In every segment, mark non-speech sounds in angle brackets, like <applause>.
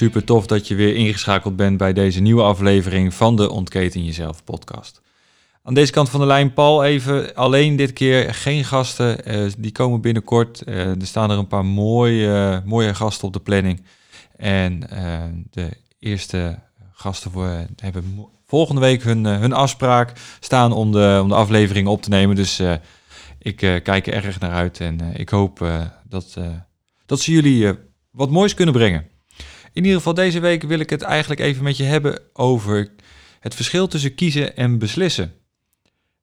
Super tof dat je weer ingeschakeld bent bij deze nieuwe aflevering van de Ontketen Jezelf podcast. Aan deze kant van de lijn Paul even alleen dit keer geen gasten. eh, die komen binnenkort. Eh, er staan er een paar mooie, mooie gasten op de planning. En eh, de eerste gasten voor, hebben volgende week hun, hun afspraak staan om de, om de aflevering op te nemen. Dus ik kijk er erg naar uit en ik hoop dat, dat ze jullie wat moois kunnen brengen. In ieder geval deze week wil ik het eigenlijk even met je hebben over het verschil tussen kiezen en beslissen.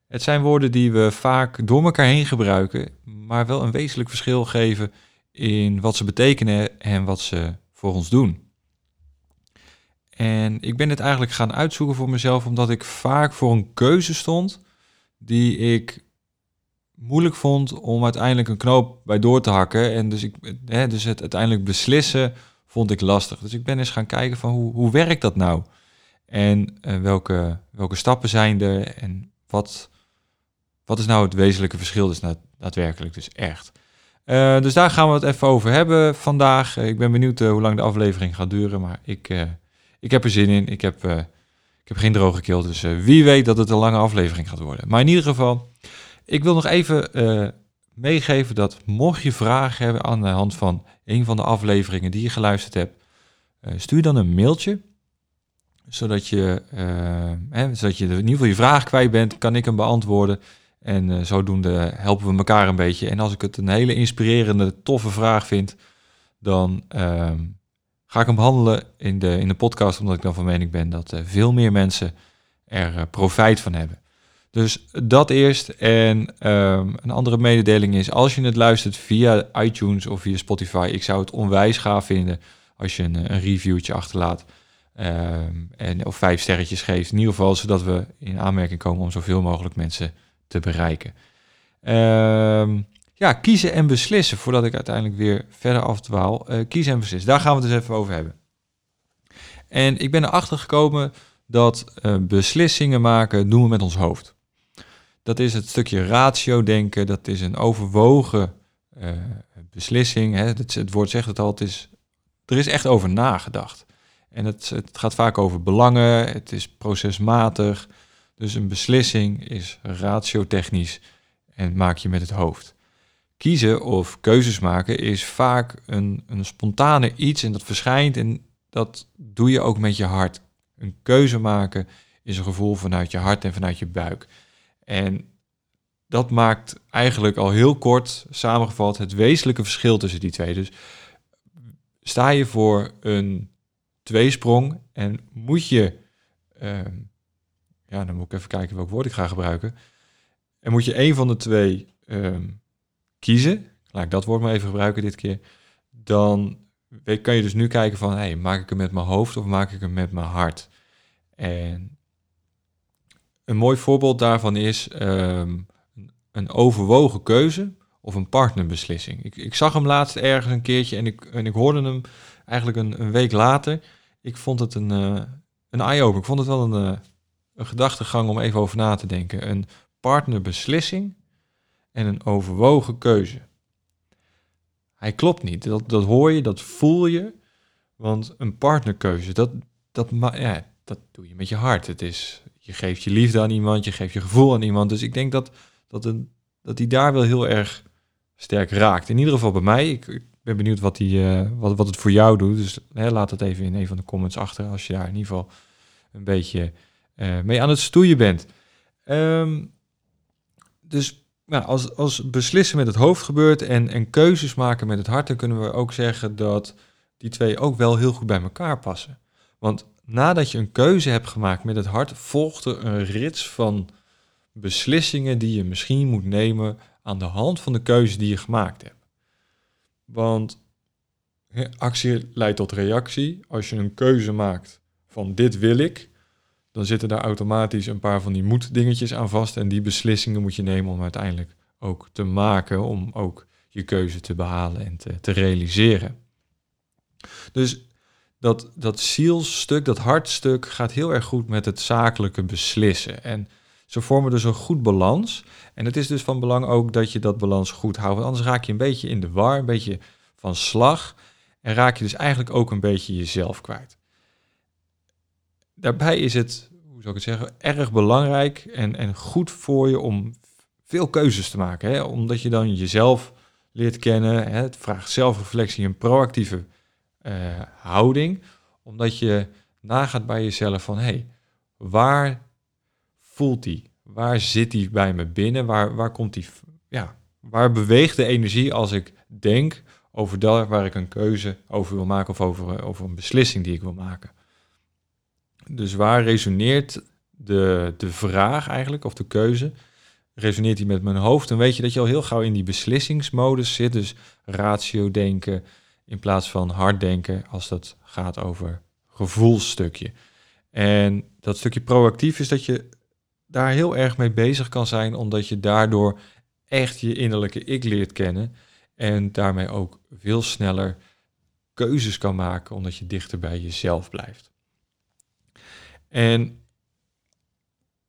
Het zijn woorden die we vaak door elkaar heen gebruiken, maar wel een wezenlijk verschil geven in wat ze betekenen en wat ze voor ons doen. En ik ben het eigenlijk gaan uitzoeken voor mezelf, omdat ik vaak voor een keuze stond die ik moeilijk vond om uiteindelijk een knoop bij door te hakken. En dus, ik, hè, dus het uiteindelijk beslissen vond ik lastig. Dus ik ben eens gaan kijken van hoe, hoe werkt dat nou? En eh, welke, welke stappen zijn er? En wat, wat is nou het wezenlijke verschil dus daad- daadwerkelijk dus echt? Eh, dus daar gaan we het even over hebben vandaag. Eh, ik ben benieuwd hoe lang de aflevering gaat duren, maar ik, ik heb er zin in. Ik heb, ik heb geen droge keel, dus wie weet dat het een lange aflevering gaat worden. Maar in ieder geval, ik wil nog even meegeven dat mocht je vragen hebben aan de hand van een van de afleveringen die je geluisterd hebt, eh, stuur dan een mailtje. Zodat je, eh, hè, zodat je in ieder geval je vraag kwijt bent, kan ik hem beantwoorden. En eh, zodoende helpen we elkaar een beetje. En als ik het een hele inspirerende, toffe vraag vind, dan ehm, ga ik hem behandelen in de, in de podcast. Omdat ik dan van mening ben dat veel meer mensen er profijt van hebben. Dus dat eerst. En ehm, een andere mededeling is, als je het luistert via iTunes of via Spotify, ik zou het onwijs gaaf vinden als je een, een reviewtje achterlaat. ehm, en, of vijf sterretjes geeft. In ieder geval, zodat we in aanmerking komen om zoveel mogelijk mensen te bereiken. Ehm, ja, kiezen en beslissen, voordat ik uiteindelijk weer verder afdwaal. Eh kiezen en beslissen, daar gaan we het dus even over hebben. En ik ben erachter gekomen dat eh, beslissingen maken doen we met ons hoofd. Dat is het stukje ratio denken, dat is een overwogen eh, beslissing. Hè. Het, het woord zegt het al, het is, er is echt over nagedacht. En het, het gaat vaak over belangen, het is procesmatig. Dus een beslissing is ratiotechnisch en maak je met het hoofd. Kiezen of keuzes maken is vaak een, een spontane iets en dat verschijnt en dat doe je ook met je hart. Een keuze maken is een gevoel vanuit je hart en vanuit je buik. En dat maakt eigenlijk al heel kort samengevat het wezenlijke verschil tussen die twee. Dus sta je voor een tweesprong en moet je, ehm, ja, dan moet ik even kijken welk woord ik ga gebruiken. En moet je een van de twee ehm, kiezen, laat ik dat woord maar even gebruiken dit keer, dan kan je dus nu kijken van, maak ik hem met mijn hoofd of maak ik hem met mijn hart? En een mooi voorbeeld daarvan is ehm, een overwogen keuze of een partnerbeslissing. Ik, ik zag hem laatst ergens een keertje en ik, en ik hoorde hem eigenlijk een, een week later. Ik vond het een, eh, een eye-opener. Ik vond het wel een, eh, een gedachtegang om even over na te denken. Een partnerbeslissing en een overwogen keuze. Hij klopt niet. Dat, dat hoor je, dat voel je. Want een partnerkeuze, dat, dat, ja, dat doe je met je hart. Het is, je geeft je liefde aan iemand, je geeft je gevoel aan iemand. Dus ik denk dat, dat, een, dat die daar wel heel erg sterk raakt. In ieder geval bij mij. Ik, ben benieuwd wat, die, eh, wat, wat het voor jou doet. Dus hè, laat het even in een van de comments achter als je daar in ieder geval een beetje uh, mee aan het stoeien bent. Ehm, dus nou, als, als beslissen met het hoofd gebeurt en, en keuzes maken met het hart, dan kunnen we ook zeggen dat die twee ook wel heel goed bij elkaar passen. Want nadat je een keuze hebt gemaakt met het hart, volgt er een rits van beslissingen die je misschien moet nemen aan de hand van de keuze die je gemaakt hebt. Want actie leidt tot reactie. Als je een keuze maakt van dit wil ik, dan zitten daar automatisch een paar van die moeddingetjes aan vast. En die beslissingen moet je nemen om uiteindelijk ook te maken, om ook je keuze te behalen en te, te realiseren. Dus dat, dat zielstuk, dat hartstuk, gaat heel erg goed met het zakelijke beslissen. En ze vormen dus een goed balans. En het is dus van belang ook dat je dat balans goed houdt. Want anders raak je een beetje in de war, een beetje van slag. En raak je dus eigenlijk ook een beetje jezelf kwijt. Daarbij is het, hoe zou ik het zeggen, erg belangrijk en, en goed voor je om veel keuzes te maken. Hè? Omdat je dan jezelf leert kennen. Hè? Het vraagt zelfreflectie en proactieve uh, houding. Omdat je nagaat bij jezelf van, hé, hey, waar voelt die? Waar zit die bij me binnen? Waar, waar komt die, ja, waar beweegt de energie als ik denk over dat waar ik een keuze over wil maken of over, over een beslissing die ik wil maken? Dus waar resoneert de, de vraag eigenlijk, of de keuze, resoneert die met mijn hoofd, dan weet je dat je al heel gauw in die beslissingsmodus zit. Dus ratio denken in plaats van hard denken als dat gaat over gevoelstukje. En dat stukje proactief is dat je daar heel erg mee bezig kan zijn, omdat je daardoor echt je innerlijke ik leert kennen en daarmee ook veel sneller keuzes kan maken, omdat je dichter bij jezelf blijft. En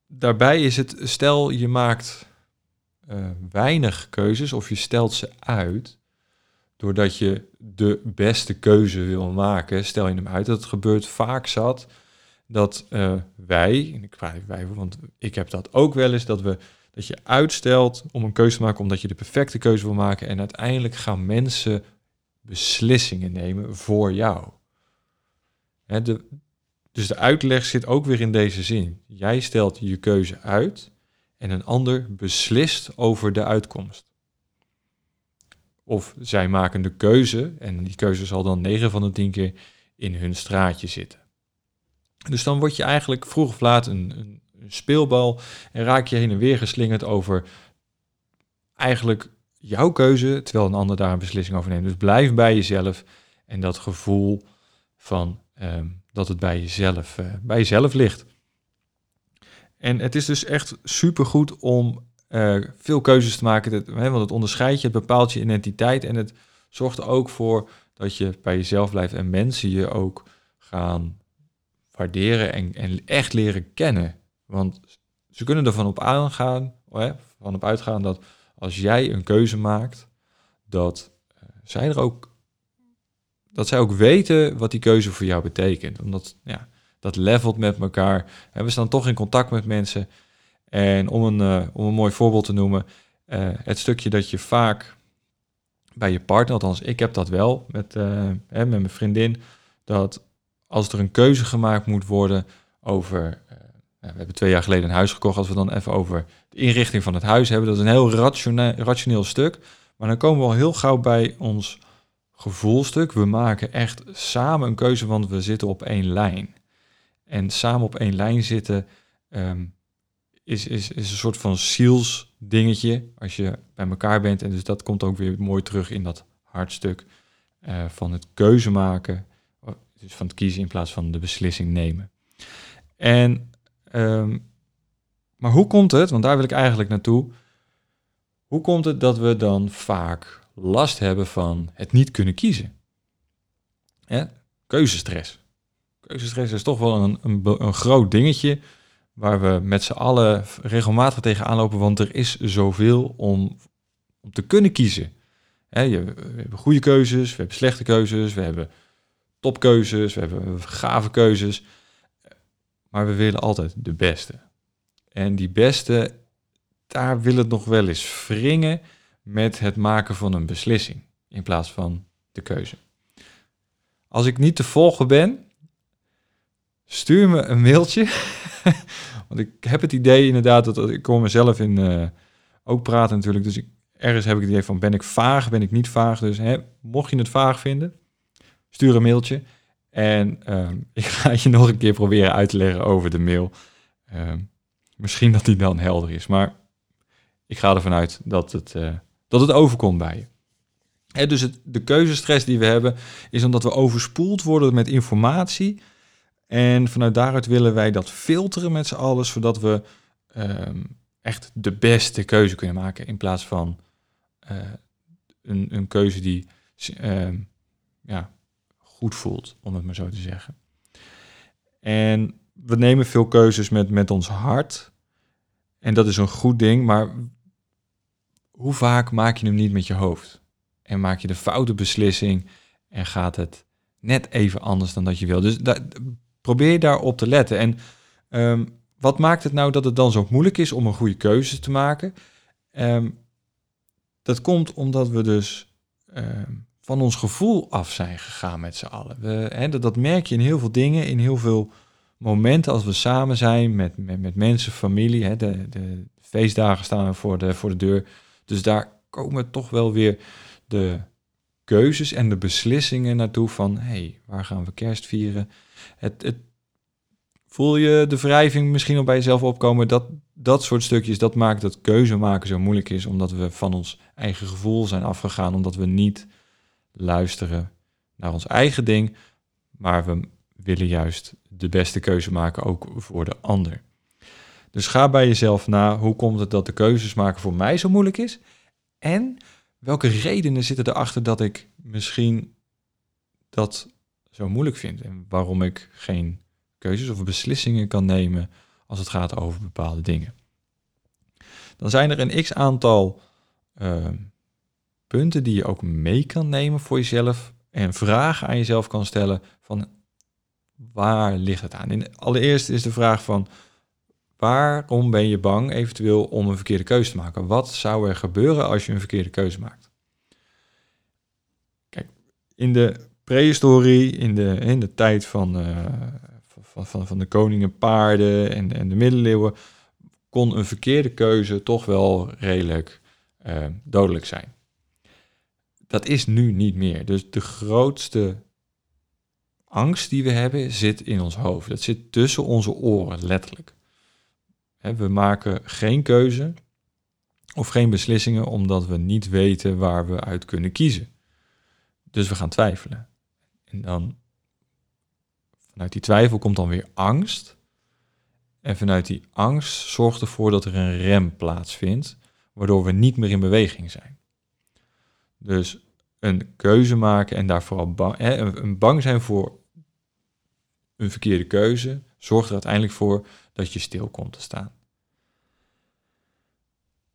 daarbij is het, stel je maakt uh, weinig keuzes of je stelt ze uit, doordat je de beste keuze wil maken, stel je hem uit. Dat gebeurt vaak zat dat uh, wij, en ik vraag want ik heb dat ook wel eens, dat, we, dat je uitstelt om een keuze te maken omdat je de perfecte keuze wil maken en uiteindelijk gaan mensen beslissingen nemen voor jou. Hè, de, dus de uitleg zit ook weer in deze zin. Jij stelt je keuze uit en een ander beslist over de uitkomst. Of zij maken de keuze en die keuze zal dan 9 van de 10 keer in hun straatje zitten. Dus dan word je eigenlijk vroeg of laat een, een, speelbal en raak je heen en weer geslingerd over eigenlijk jouw keuze, terwijl een ander daar een beslissing over neemt. Dus blijf bij jezelf en dat gevoel van ehm, dat het bij jezelf, uh, bij jezelf ligt. En het is dus echt supergoed om uh, veel keuzes te maken, dat, hè, want het onderscheidt je, het bepaalt je identiteit en het zorgt er ook voor dat je bij jezelf blijft en mensen je ook gaan waarderen en, en echt leren kennen. Want ze kunnen ervan op aangaan, hè, van op uitgaan dat als jij een keuze maakt, dat uh, zij er ook dat zij ook weten wat die keuze voor jou betekent. Omdat ja, dat levelt met elkaar. En we staan toch in contact met mensen. En om een, uh, om een mooi voorbeeld te noemen, uh, het stukje dat je vaak bij je partner, althans ik heb dat wel met, uh, hè, met mijn vriendin, dat als er een keuze gemaakt moet worden over, we hebben twee jaar geleden een huis gekocht, als we dan even over de inrichting van het huis hebben, dat is een heel rationeel, rationeel stuk, maar dan komen we al heel gauw bij ons gevoelstuk. We maken echt samen een keuze, want we zitten op één lijn. En samen op één lijn zitten um, is, is, is een soort van zielsdingetje als je bij elkaar bent. En dus dat komt ook weer mooi terug in dat hartstuk uh, van het keuze maken. Dus van het kiezen in plaats van de beslissing nemen. En, um, maar hoe komt het, want daar wil ik eigenlijk naartoe. Hoe komt het dat we dan vaak last hebben van het niet kunnen kiezen? Keuzestress. Keuzestress is toch wel een, een, een groot dingetje waar we met z'n allen regelmatig tegenaan lopen, want er is zoveel om, om te kunnen kiezen. je, we hebben goede keuzes, we hebben slechte keuzes, we hebben topkeuzes, we hebben gave keuzes, maar we willen altijd de beste. En die beste, daar wil het nog wel eens wringen met het maken van een beslissing, in plaats van de keuze. Als ik niet te volgen ben, stuur me een mailtje. <laughs> <laughs> Want ik heb het idee inderdaad dat ik kom mezelf in uh, ook praten natuurlijk. Dus ik, ergens heb ik het idee van ben ik vaag, ben ik niet vaag. Dus hè, mocht je het vaag vinden, stuur een mailtje. En uh, <laughs> ik ga je nog een keer proberen uit te leggen over de mail. Uh, misschien dat die dan helder is. Maar ik ga ervan uit dat het, uh, dat het overkomt bij je. Dus het, de keuzestress die we hebben, is omdat we overspoeld worden met informatie. En vanuit daaruit willen wij dat filteren met z'n allen, zodat we um, echt de beste keuze kunnen maken. In plaats van uh, een, een keuze die uh, ja, goed voelt, om het maar zo te zeggen. En we nemen veel keuzes met, met ons hart. En dat is een goed ding, maar hoe vaak maak je hem niet met je hoofd? En maak je de foute beslissing en gaat het net even anders dan dat je wil. Dus da probeer daarop te letten. En um, wat maakt het nou dat het dan zo moeilijk is om een goede keuze te maken? Um, dat komt omdat we dus um, van ons gevoel af zijn gegaan met z'n allen. We, dat, merk je in heel veel dingen, in heel veel momenten als we samen zijn met, met, mensen, familie. De, de feestdagen staan voor de, voor de deur. Dus daar komen toch wel weer de keuzes en de beslissingen naartoe van... hey, waar gaan we kerst vieren? Het, het, voel je de wrijving misschien al bij jezelf opkomen? Dat, dat soort stukjes, dat maakt dat keuze maken zo moeilijk is... omdat we van ons eigen gevoel zijn afgegaan... omdat we niet luisteren naar ons eigen ding... maar we willen juist de beste keuze maken, ook voor de ander. Dus ga bij jezelf na, hoe komt het dat de keuzes maken voor mij zo moeilijk is? En welke redenen zitten erachter dat ik misschien dat zo moeilijk vind? En waarom ik geen keuzes of beslissingen kan nemen als het gaat over bepaalde dingen. Dan zijn er een x aantal uh, punten die je ook mee kan nemen voor jezelf en vragen aan jezelf kan stellen van waar ligt het aan? En allereerst is de vraag van waarom ben je bang eventueel om een verkeerde keuze te maken? Wat zou er gebeuren als je een verkeerde keuze maakt? Kijk, in de prehistorie, in de, in de tijd van, uh, van, van, van de koningen paarden en, en de middeleeuwen, kon een verkeerde keuze toch wel redelijk uh, dodelijk zijn. Dat is nu niet meer. Dus de grootste angst die we hebben zit in ons hoofd. Dat zit tussen onze oren, letterlijk. We maken geen keuze of geen beslissingen omdat we niet weten waar we uit kunnen kiezen. Dus we gaan twijfelen. En dan vanuit die twijfel komt dan weer angst. En vanuit die angst zorgt ervoor dat er een rem plaatsvindt, waardoor we niet meer in beweging zijn. Dus een keuze maken en daar vooral hè, een bang zijn voor een verkeerde keuze, zorgt er uiteindelijk voor dat je stil komt te staan.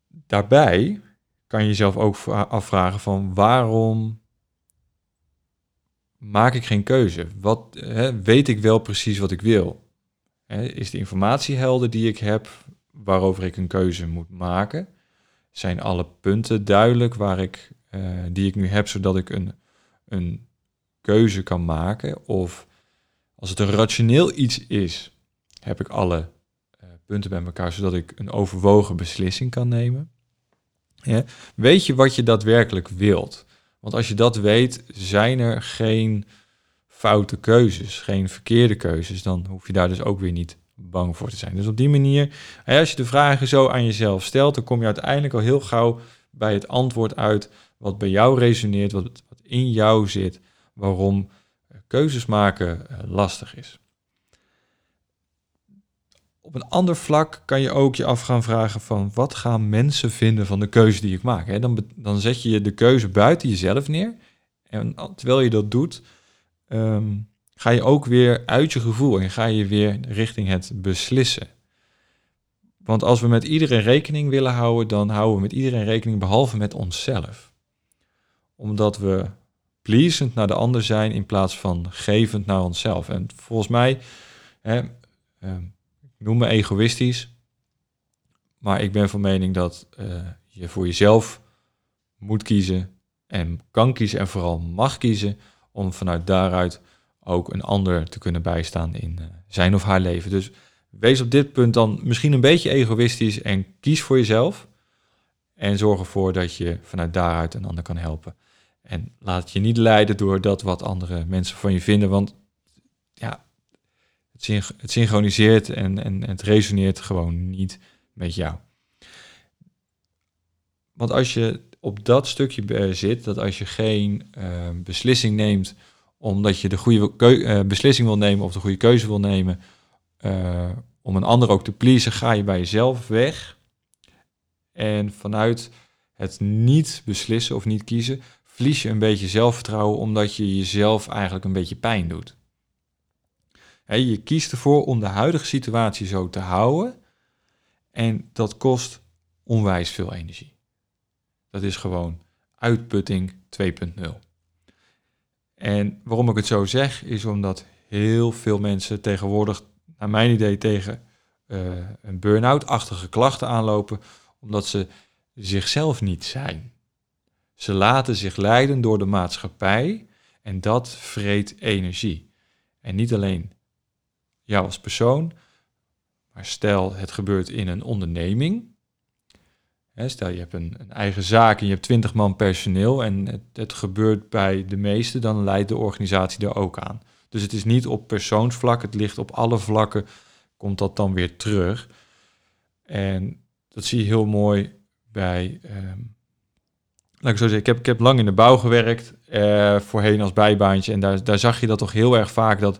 Daarbij kan je jezelf ook afvragen van waarom maak ik geen keuze? Wat, hè, weet ik wel precies wat ik wil? Hè, is de informatie helder die ik heb waarover ik een keuze moet maken? Zijn alle punten duidelijk waar ik, uh, die ik nu heb, zodat ik een, een keuze kan maken? Of als het een rationeel iets is, heb ik alle uh, punten bij elkaar, zodat ik een overwogen beslissing kan nemen? Weet je wat je daadwerkelijk wilt? Want als je dat weet, zijn er geen foute keuzes, geen verkeerde keuzes. Dan hoef je daar dus ook weer niet bang voor te zijn. Dus op die manier, als je de vragen zo aan jezelf stelt, dan kom je uiteindelijk al heel gauw bij het antwoord uit wat bij jou resoneert, wat, wat in jou zit, waarom keuzes maken eh, lastig is. Op een ander vlak kan je ook je af gaan vragen van wat gaan mensen vinden van de keuze die ik maak. Dan, dan zet je de keuze buiten jezelf neer. En terwijl je dat doet, ehm, ga je ook weer uit je gevoel en ga je weer richting het beslissen. Want als we met iedereen rekening willen houden, dan houden we met iedereen rekening behalve met onszelf. Omdat we pleasend naar de ander zijn in plaats van gevend naar onszelf. En volgens mij, hè, ehm, noem me egoïstisch, maar ik ben van mening dat uh, je voor jezelf moet kiezen en kan kiezen en vooral mag kiezen om vanuit daaruit ook een ander te kunnen bijstaan in eh, zijn of haar leven. Dus wees op dit punt dan misschien een beetje egoïstisch en kies voor jezelf. En zorg ervoor dat je vanuit daaruit een ander kan helpen. En laat je niet leiden door dat wat andere mensen van je vinden. Want ja, het, synchroniseert en, en, het resoneert gewoon niet met jou. Want als je op dat stukje zit, dat als je geen uh, beslissing neemt omdat je de goede uh, beslissing wil nemen of de goede keuze wil nemen, om een ander ook te pleasen, ga je bij jezelf weg. En vanuit het niet beslissen of niet kiezen, verlies je een beetje zelfvertrouwen omdat je jezelf eigenlijk een beetje pijn doet. Je kiest ervoor om de huidige situatie zo te houden en dat kost onwijs veel energie. Dat is gewoon uitputting 2.0. En waarom ik het zo zeg, is omdat heel veel mensen tegenwoordig, naar mijn idee, tegen uh, een burn-out-achtige klachten aanlopen, omdat ze zichzelf niet zijn. Ze laten zich leiden door de maatschappij en dat vreet energie. En niet alleen jou als persoon, maar stel het gebeurt in een onderneming. Stel je hebt een, eigen zaak en je hebt 20 man personeel en het, het gebeurt bij de meesten, dan leidt de organisatie er ook aan. Dus het is niet op persoonsvlak, het ligt op alle vlakken, komt dat dan weer terug. En dat zie je heel mooi bij um, laat ik zo zeggen, ik heb, ik heb lang in de bouw gewerkt, uh, voorheen als bijbaantje. En daar, daar zag je dat toch heel erg vaak dat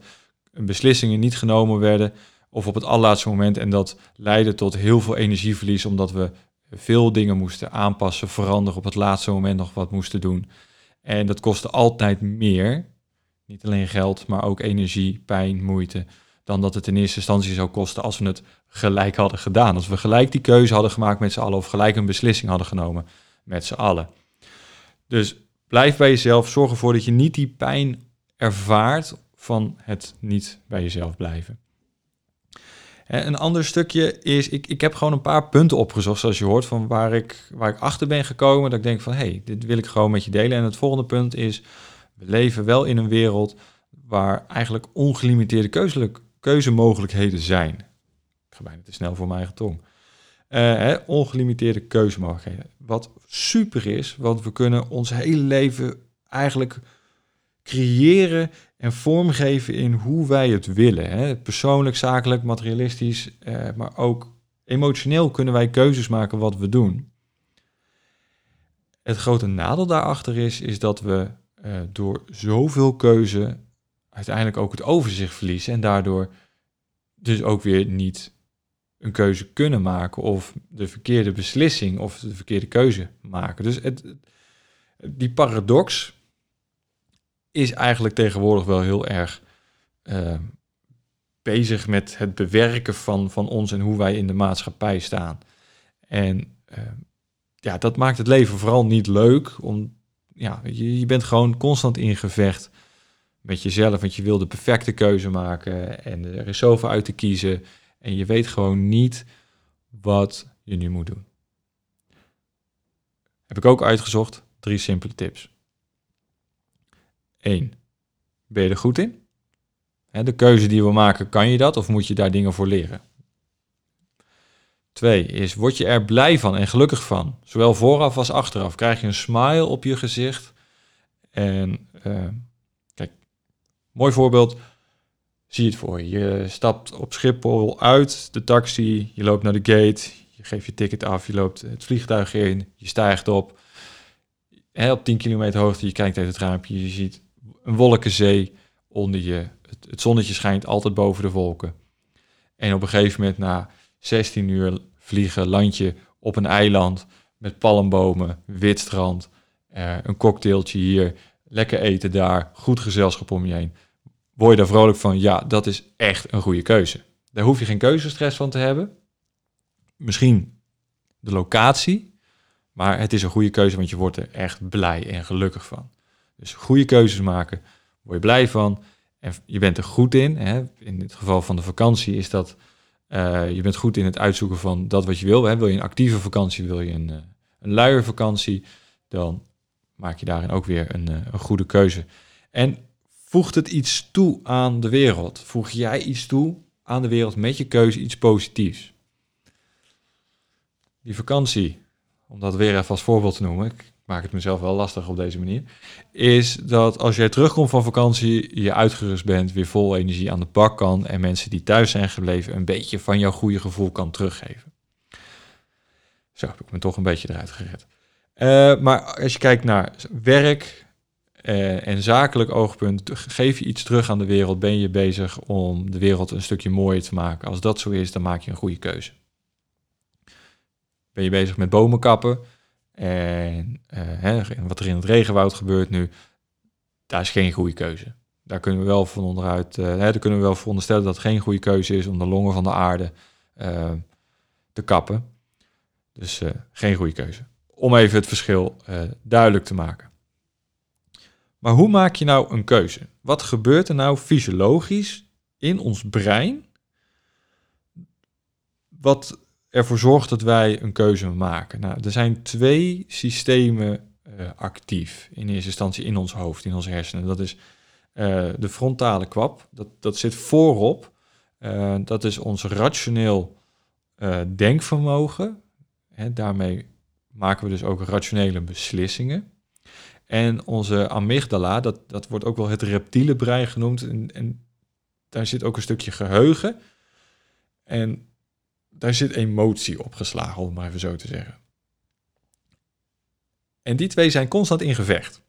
beslissingen niet genomen werden of op het allerlaatste moment. En dat leidde tot heel veel energieverlies, omdat we veel dingen moesten aanpassen, veranderen, op het laatste moment nog wat moesten doen. En dat kostte altijd meer, niet alleen geld, maar ook energie, pijn, moeite, dan dat het in eerste instantie zou kosten als we het gelijk hadden gedaan. Als we gelijk die keuze hadden gemaakt met z'n allen of gelijk een beslissing hadden genomen met z'n allen. Dus blijf bij jezelf. Zorg ervoor dat je niet die pijn ervaart van het niet bij jezelf blijven. Een ander stukje is, ik, ik heb gewoon een paar punten opgezocht, zoals je hoort, van waar ik, waar ik achter ben gekomen. Dat ik denk van, hé, hey, dit wil ik gewoon met je delen. En het volgende punt is, we leven wel in een wereld waar eigenlijk ongelimiteerde keuzemogelijkheden zijn. Ik ga bijna te snel voor mijn eigen tong. Uh, hè, ongelimiteerde keuzemogelijkheden. Wat super is, want we kunnen ons hele leven eigenlijk creëren en vormgeven in hoe wij het willen. Hè. Persoonlijk, zakelijk, materialistisch, uh, maar ook emotioneel kunnen wij keuzes maken wat we doen. Het grote nadeel daarachter is, is dat we uh, door zoveel keuze uiteindelijk ook het overzicht verliezen en daardoor dus ook weer niet een keuze kunnen maken of de verkeerde beslissing of de verkeerde keuze maken. Dus het, die paradox is eigenlijk tegenwoordig wel heel erg uh, bezig met het bewerken van, van ons en hoe wij in de maatschappij staan. En uh, ja, dat maakt het leven vooral niet leuk. Om, ja, je, je bent gewoon constant in gevecht met jezelf, want je wil de perfecte keuze maken en er is zoveel uit te kiezen. En je weet gewoon niet wat je nu moet doen. Heb ik ook uitgezocht drie simpele tips. 1. Ben je er goed in? De keuze die we maken, kan je dat of moet je daar dingen voor leren? 2 is, word je er blij van en gelukkig van? Zowel vooraf als achteraf. Krijg je een smile op je gezicht? En uh, kijk, mooi voorbeeld zie het voor je. Je stapt op Schiphol uit, de taxi, je loopt naar de gate, je geeft je ticket af, je loopt het vliegtuig in, je stijgt op. Op 10 kilometer hoogte, je kijkt uit het raampje, je ziet een wolkenzee onder je. Het, zonnetje schijnt altijd boven de wolken. En op een gegeven moment, na 16 uur vliegen, land je op een eiland met palmbomen, wit strand, uh, een cocktailtje hier, lekker eten daar, goed gezelschap om je heen word je daar vrolijk van, ja, dat is echt een goede keuze. Daar hoef je geen keuzestress van te hebben. Misschien de locatie, maar het is een goede keuze, want je wordt er echt blij en gelukkig van. Dus goede keuzes maken, word je blij van. En je bent er goed in. Hè? In het geval van de vakantie is dat uh, je bent goed in het uitzoeken van dat wat je wil. Hè? Wil je een actieve vakantie, wil je een, uh, een vakantie, dan maak je daarin ook weer een, een goede keuze. En voegt het iets toe aan de wereld? Voeg jij iets toe aan de wereld met je keuze, iets positiefs? Die vakantie, om dat weer even als voorbeeld te noemen, maak het mezelf wel lastig op deze manier, is dat als jij terugkomt van vakantie, je uitgerust bent, weer vol energie aan de bak kan en mensen die thuis zijn gebleven een beetje van jouw goede gevoel kan teruggeven. Zo heb ik me toch een beetje eruit gered. Uh, maar als je kijkt naar werk uh, en zakelijk oogpunt, geef je iets terug aan de wereld, ben je bezig om de wereld een stukje mooier te maken. Als dat zo is, dan maak je een goede keuze. Ben je bezig met bomen kappen en uh, hè, wat er in het regenwoud gebeurt nu, daar is geen goede keuze. Daar kunnen we wel van onderuit, hè, daar kunnen we wel veronderstellen dat het geen goede keuze is om de longen van de aarde te kappen. Dus geen goede keuze om even het verschil duidelijk te maken. Maar hoe maak je nou een keuze? Wat gebeurt er nou fysiologisch in ons brein wat ervoor zorgt dat wij een keuze maken? Nou, er zijn twee systemen uh, actief in eerste instantie in ons hoofd, in onze hersenen. Dat is uh, de frontale kwap, dat, dat zit voorop. dat is ons rationeel denkvermogen. Hè, daarmee maken we dus ook rationele beslissingen. En onze amygdala, dat, dat wordt ook wel het reptiele brein genoemd. En, en daar zit ook een stukje geheugen. En daar zit emotie opgeslagen, om maar even zo te zeggen. En die twee zijn constant in gevecht.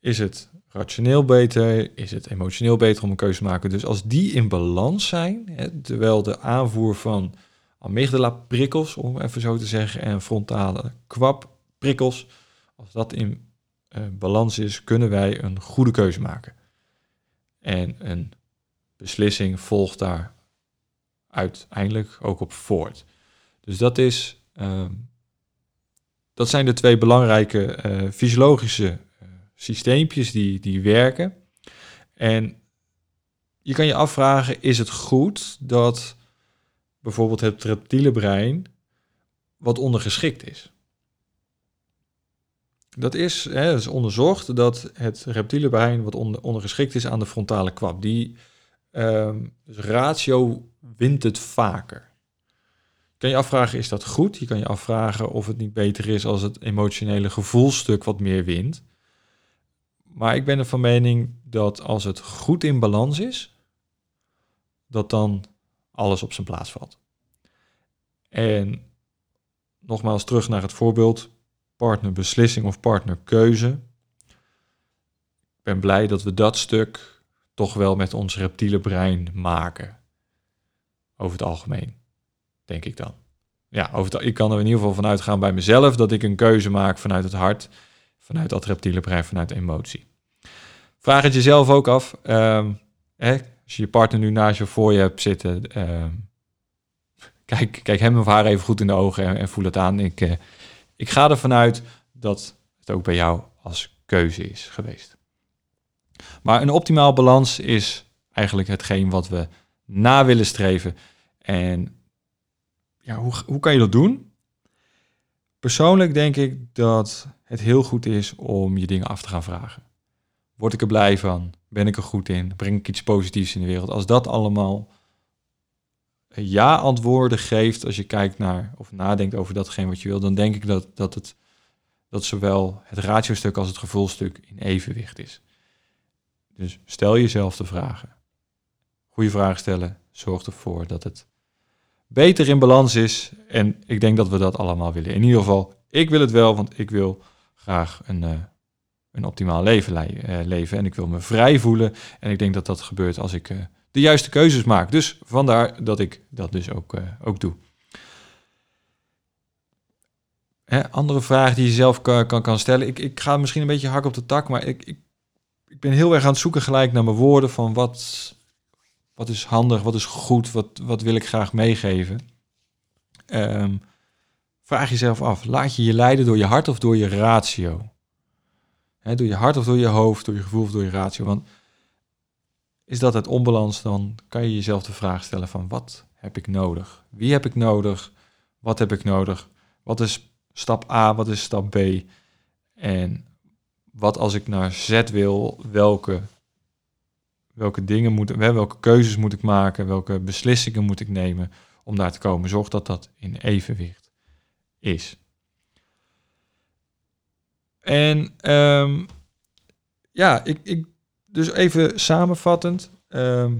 Is het rationeel beter? Is het emotioneel beter om een keuze te maken? Dus als die in balans zijn, hè, terwijl de aanvoer van amygdala-prikkels, om even zo te zeggen, en frontale kwap-prikkels. Als dat in uh, balans is, kunnen wij een goede keuze maken. En een beslissing volgt daar uiteindelijk ook op voort. Dus dat is. Uh, dat zijn de twee belangrijke uh, fysiologische uh, systeempjes die, die werken. En je kan je afvragen: is het goed dat bijvoorbeeld het reptiele brein wat ondergeschikt is. Dat is, hè, is onderzocht dat het reptiele brein wat onder, ondergeschikt is aan de frontale kwap. Die um, dus ratio wint het vaker. Je kan je afvragen, is dat goed? Je kan je afvragen of het niet beter is als het emotionele gevoelstuk wat meer wint. Maar ik ben er van mening dat als het goed in balans is, dat dan alles op zijn plaats valt. En nogmaals terug naar het voorbeeld partnerbeslissing of partnerkeuze. Ik ben blij dat we dat stuk toch wel met ons reptiele brein maken. Over het algemeen, denk ik dan. Ja, over het, ik kan er in ieder geval vanuit gaan bij mezelf dat ik een keuze maak vanuit het hart, vanuit dat reptiele brein, vanuit emotie. Vraag het jezelf ook af. Um, hè, als je je partner nu naast je voor je hebt zitten, uh, kijk, kijk hem of haar even goed in de ogen en, voel het aan. Ik, uh, ik ga ervan uit dat het ook bij jou als keuze is geweest. Maar een optimaal balans is eigenlijk hetgeen wat we na willen streven. En ja, hoe, hoe kan je dat doen? Persoonlijk denk ik dat het heel goed is om je dingen af te gaan vragen. Word ik er blij van? Ben ik er goed in? Breng ik iets positiefs in de wereld? Als dat allemaal ja-antwoorden geeft als je kijkt naar of nadenkt over datgene wat je wil, dan denk ik dat, dat, het, dat zowel het ratiostuk als het gevoelstuk in evenwicht is. Dus stel jezelf de vragen. Goede vragen stellen zorgt ervoor dat het beter in balans is. En ik denk dat we dat allemaal willen. In ieder geval, ik wil het wel, want ik wil graag een, uh, een optimaal leven uh, leven. En ik wil me vrij voelen. En ik denk dat dat gebeurt als ik uh, de juiste keuzes maak. Dus vandaar dat ik dat dus ook, ook doe. Hè, andere vraag die je zelf kan, kan, kan stellen. Ik, ik ga misschien een beetje hak op de tak, maar ik, ik ben heel erg aan het zoeken gelijk naar mijn woorden van wat, wat is handig, wat is goed, wat, wat wil ik graag meegeven. Um, vraag jezelf af, laat je je leiden door je hart of door je ratio? He, door je hart of door je hoofd, door je gevoel of door je ratio? Want is dat het onbalans, dan kan je jezelf de vraag stellen van wat heb ik nodig? Wie heb ik nodig? Wat heb ik nodig? Wat is stap A? Wat is stap B? En wat als ik naar Z wil, welke, welke dingen moet, welke keuzes moet ik maken, welke beslissingen moet ik nemen om daar te komen. Zorg dat dat in evenwicht is. En ehm, ja, ik, ik, dus even samenvattend. Ehm,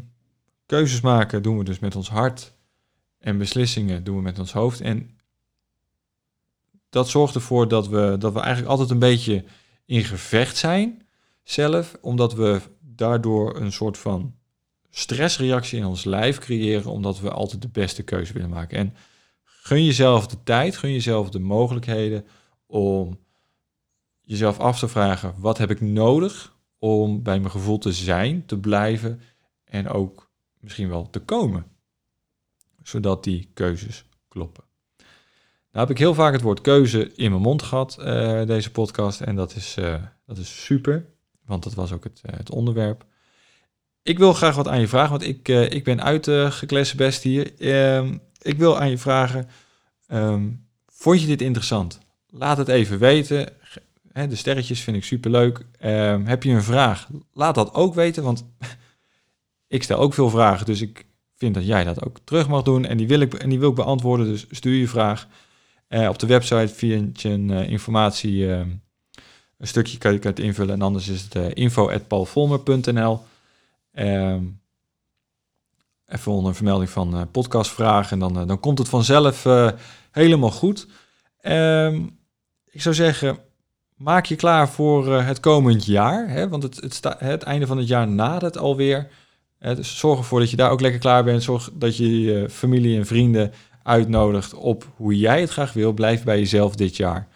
keuzes maken doen we dus met ons hart. En beslissingen doen we met ons hoofd. En dat zorgt ervoor dat we, dat we eigenlijk altijd een beetje in gevecht zijn zelf. Omdat we daardoor een soort van stressreactie in ons lijf creëren. Omdat we altijd de beste keuze willen maken. En gun jezelf de tijd, gun jezelf de mogelijkheden om jezelf af te vragen: wat heb ik nodig om bij mijn gevoel te zijn, te blijven en ook misschien wel te komen, zodat die keuzes kloppen. Nou heb ik heel vaak het woord keuze in mijn mond gehad, uh, deze podcast, en dat is, uh, dat is super, want dat was ook het, uh, het onderwerp. Ik wil graag wat aan je vragen, want ik, ik ben uitgeklessen best hier. Ehm, ik wil aan je vragen, um, vond je dit interessant? Laat het even weten de sterretjes vind ik super leuk. Ehm, heb je een vraag? Laat dat ook weten, want <laughs> ik stel ook veel vragen. Dus ik vind dat jij dat ook terug mag doen. En die wil ik, en die wil ik beantwoorden. Dus stuur je vraag. Uh, op de website vind je een uh, informatie. Uh, een stukje kan je het invullen. En anders is het info.paulvolmer.nl. Um, even onder een vermelding van podcastvragen. En dan, dan komt het vanzelf helemaal goed. Um, ik zou zeggen, maak je klaar voor het komend jaar. Hè? Want het, het, het einde van het jaar nadert alweer. Dus zorg ervoor dat je daar ook lekker klaar bent. Zorg dat je familie en vrienden uitnodigt op hoe jij het graag wil. Blijf bij jezelf dit jaar.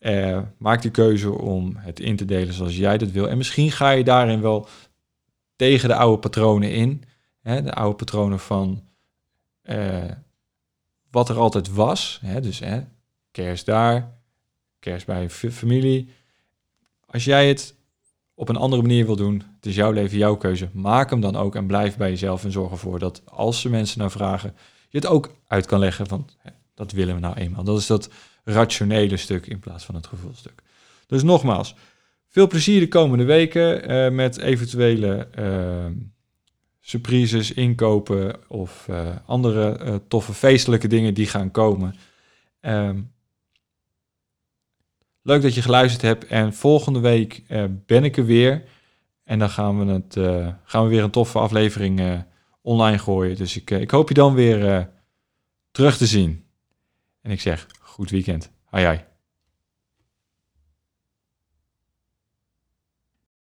Uh, maak de keuze om het in te delen zoals jij dat wil. En misschien ga je daarin wel tegen de oude patronen in. Hè? De oude patronen van wat er altijd was. Hè? Dus hè, kerst daar, kerst bij familie. Als jij het op een andere manier wil doen, het is jouw leven, jouw keuze. Maak hem dan ook en blijf bij jezelf en zorg ervoor dat als ze mensen naar vragen, je het ook uit kan leggen van dat willen we nou eenmaal. Dat is dat rationele stuk in plaats van het gevoelstuk. Dus nogmaals, veel plezier de komende weken uh, met eventuele uh, surprises, inkopen of uh, andere toffe feestelijke dingen die gaan komen. Um, Leuk dat je geluisterd hebt. En volgende week ben ik er weer. En dan gaan we, het, gaan we weer een toffe aflevering online gooien. Dus ik, ik hoop je dan weer terug te zien. En ik zeg, goed weekend. Hai hai.